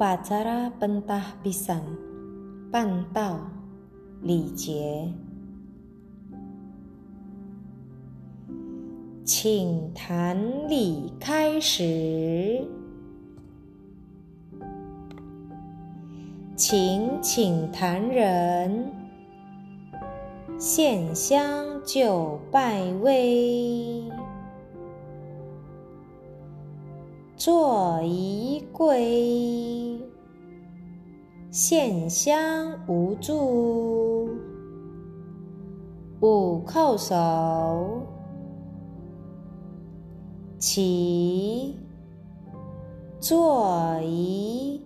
upacara pentahbisan 办道礼节，请坛礼开始，请请坛人献香就拜位。坐一跪，献香无助，五叩首，起，坐一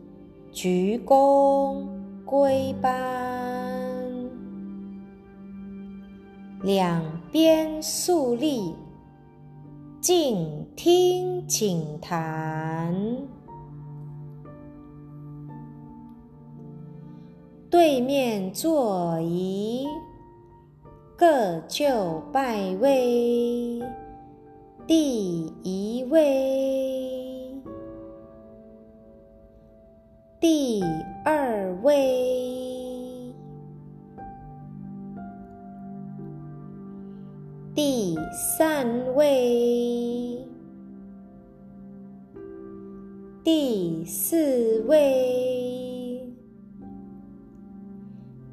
鞠躬归班，两边肃立。静听，请谈。对面坐仪，各就拜位。第一位，第二位，第三位。第四位，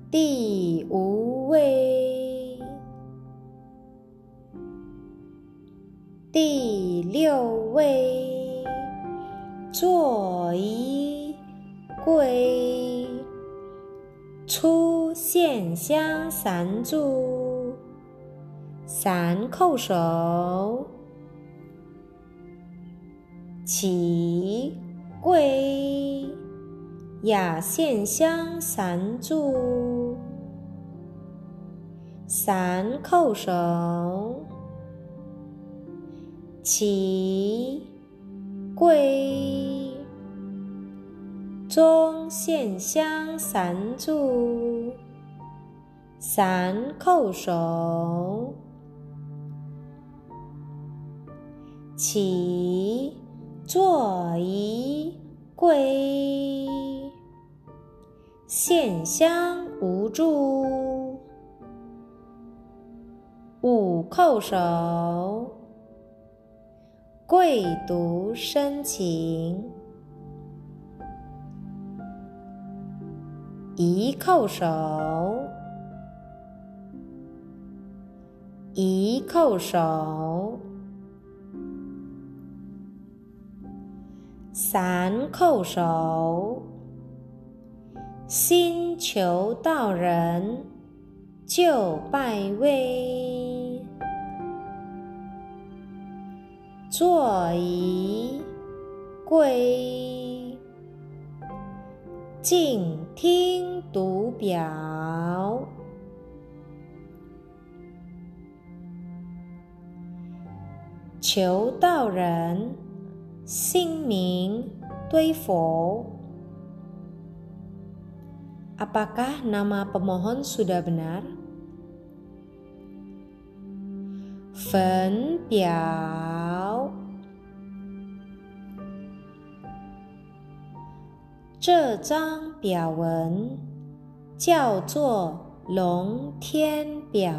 第五位，第六位，坐一跪，出现香三柱，三叩首。起跪，雅献香三柱，三叩首。起跪，中献香三柱，三叩首。起。坐一跪，献香无助，五叩首，跪读深情，一叩首，一叩首。三叩首，心求道人就拜位，坐一跪，静听读表，求道人。姓名对否？Apakah nama pemohon sudah benar？分表，这张表文叫做龙天表，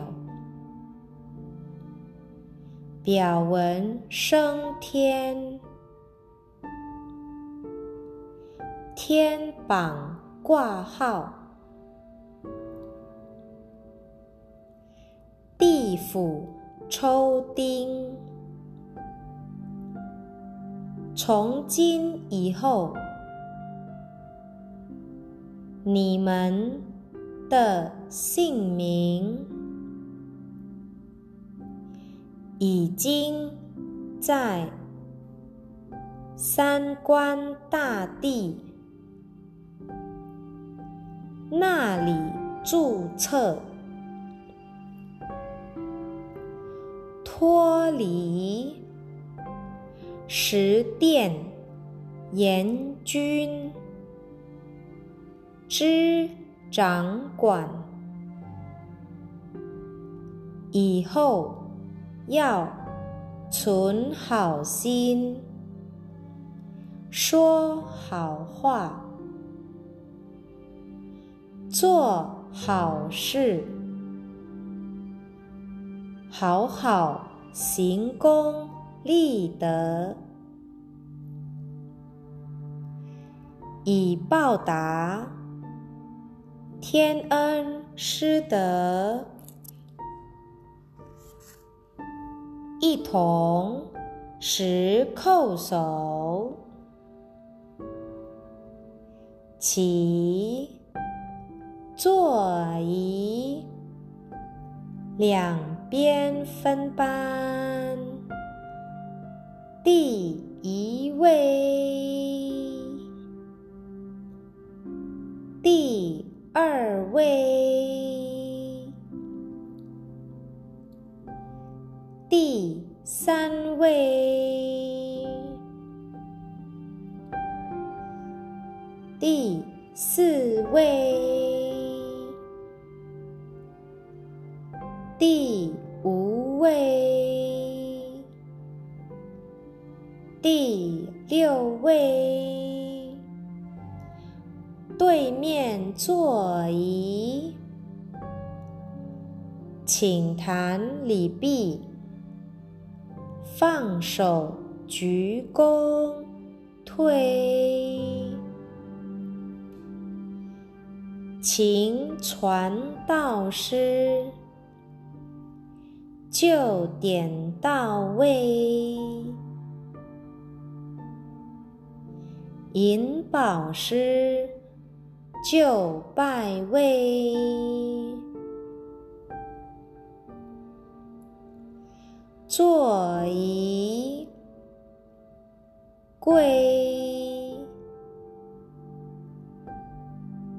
表文升天。天榜挂号，地府抽丁。从今以后，你们的姓名已经在三官大帝。那里注册，脱离十殿阎君之掌管，以后要存好心，说好话。做好事，好好行功立德，以报答天恩师德，一同拾叩首，起。坐椅，两边分班。第一位，第二位，第三位，第四位。请谈礼毕，放手鞠躬退，请传道师。就点到位，银宝师就拜位，坐仪跪，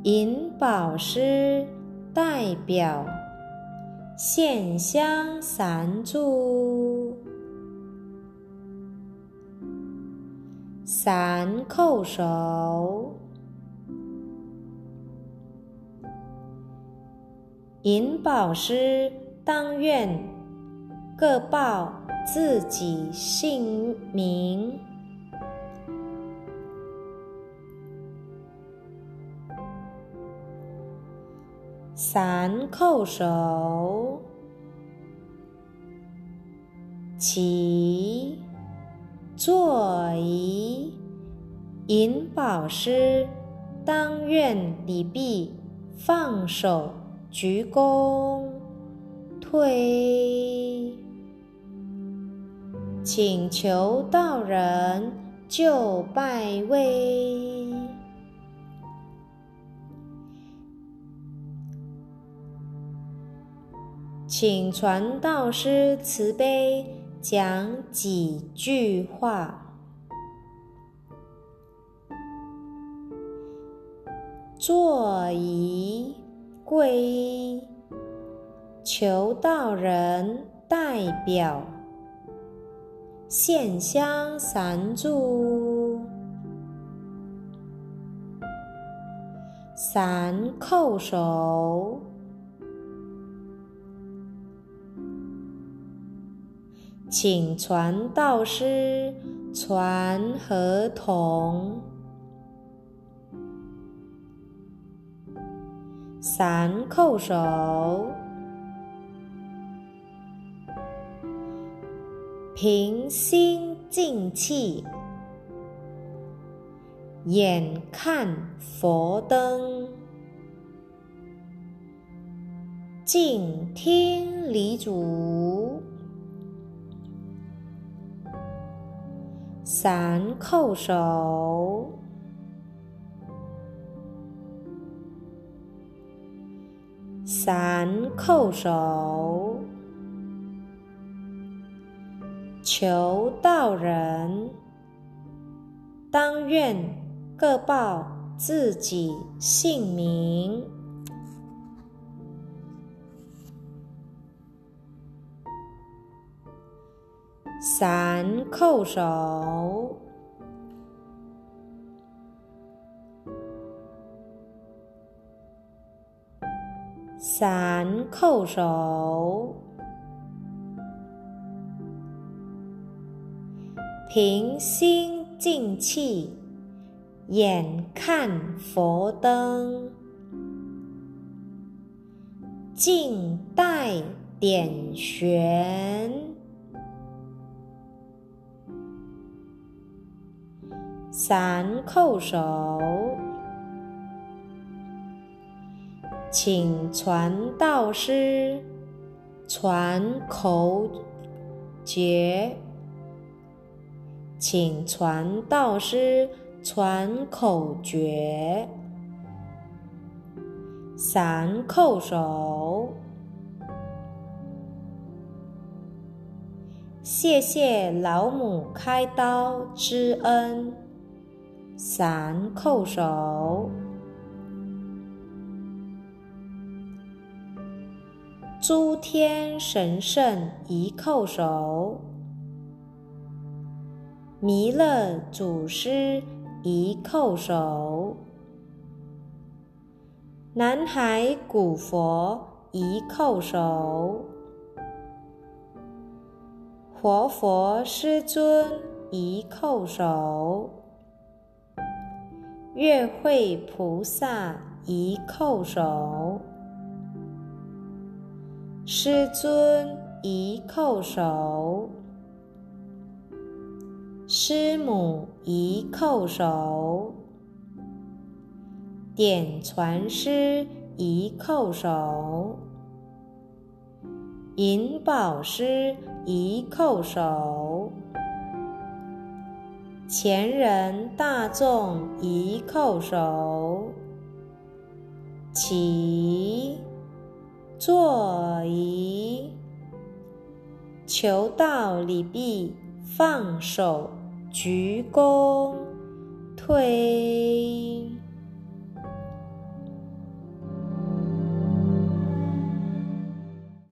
银宝师代表。献香三炷，三叩首，银宝师当愿各报自己姓名。三叩首，起坐仪，银宝师当愿礼毕，放手鞠躬退，请求道人就拜位。请传道师慈悲讲几句话。坐仪皈，求道人代表献香三炷，三叩首。请传道师传合同，三叩首，平心静气，眼看佛灯，静听礼主。三叩首，三叩首，求道人。当愿各报自己姓名。三叩首，三叩首，平心静气，眼看佛灯，静待点悬。三叩首，请传道师传口诀。请传道师传口诀。三叩首，谢谢老母开刀之恩。三叩首，诸天神圣一叩首。弥勒祖师一叩首，南海古佛一叩首，活佛师尊一叩首，月慧菩萨一叩首，师尊一叩首。师母一叩首，点传师一叩首，引宝师一叩首，前人大众一叩首，起坐仪，求道礼毕，放手。鞠躬，退。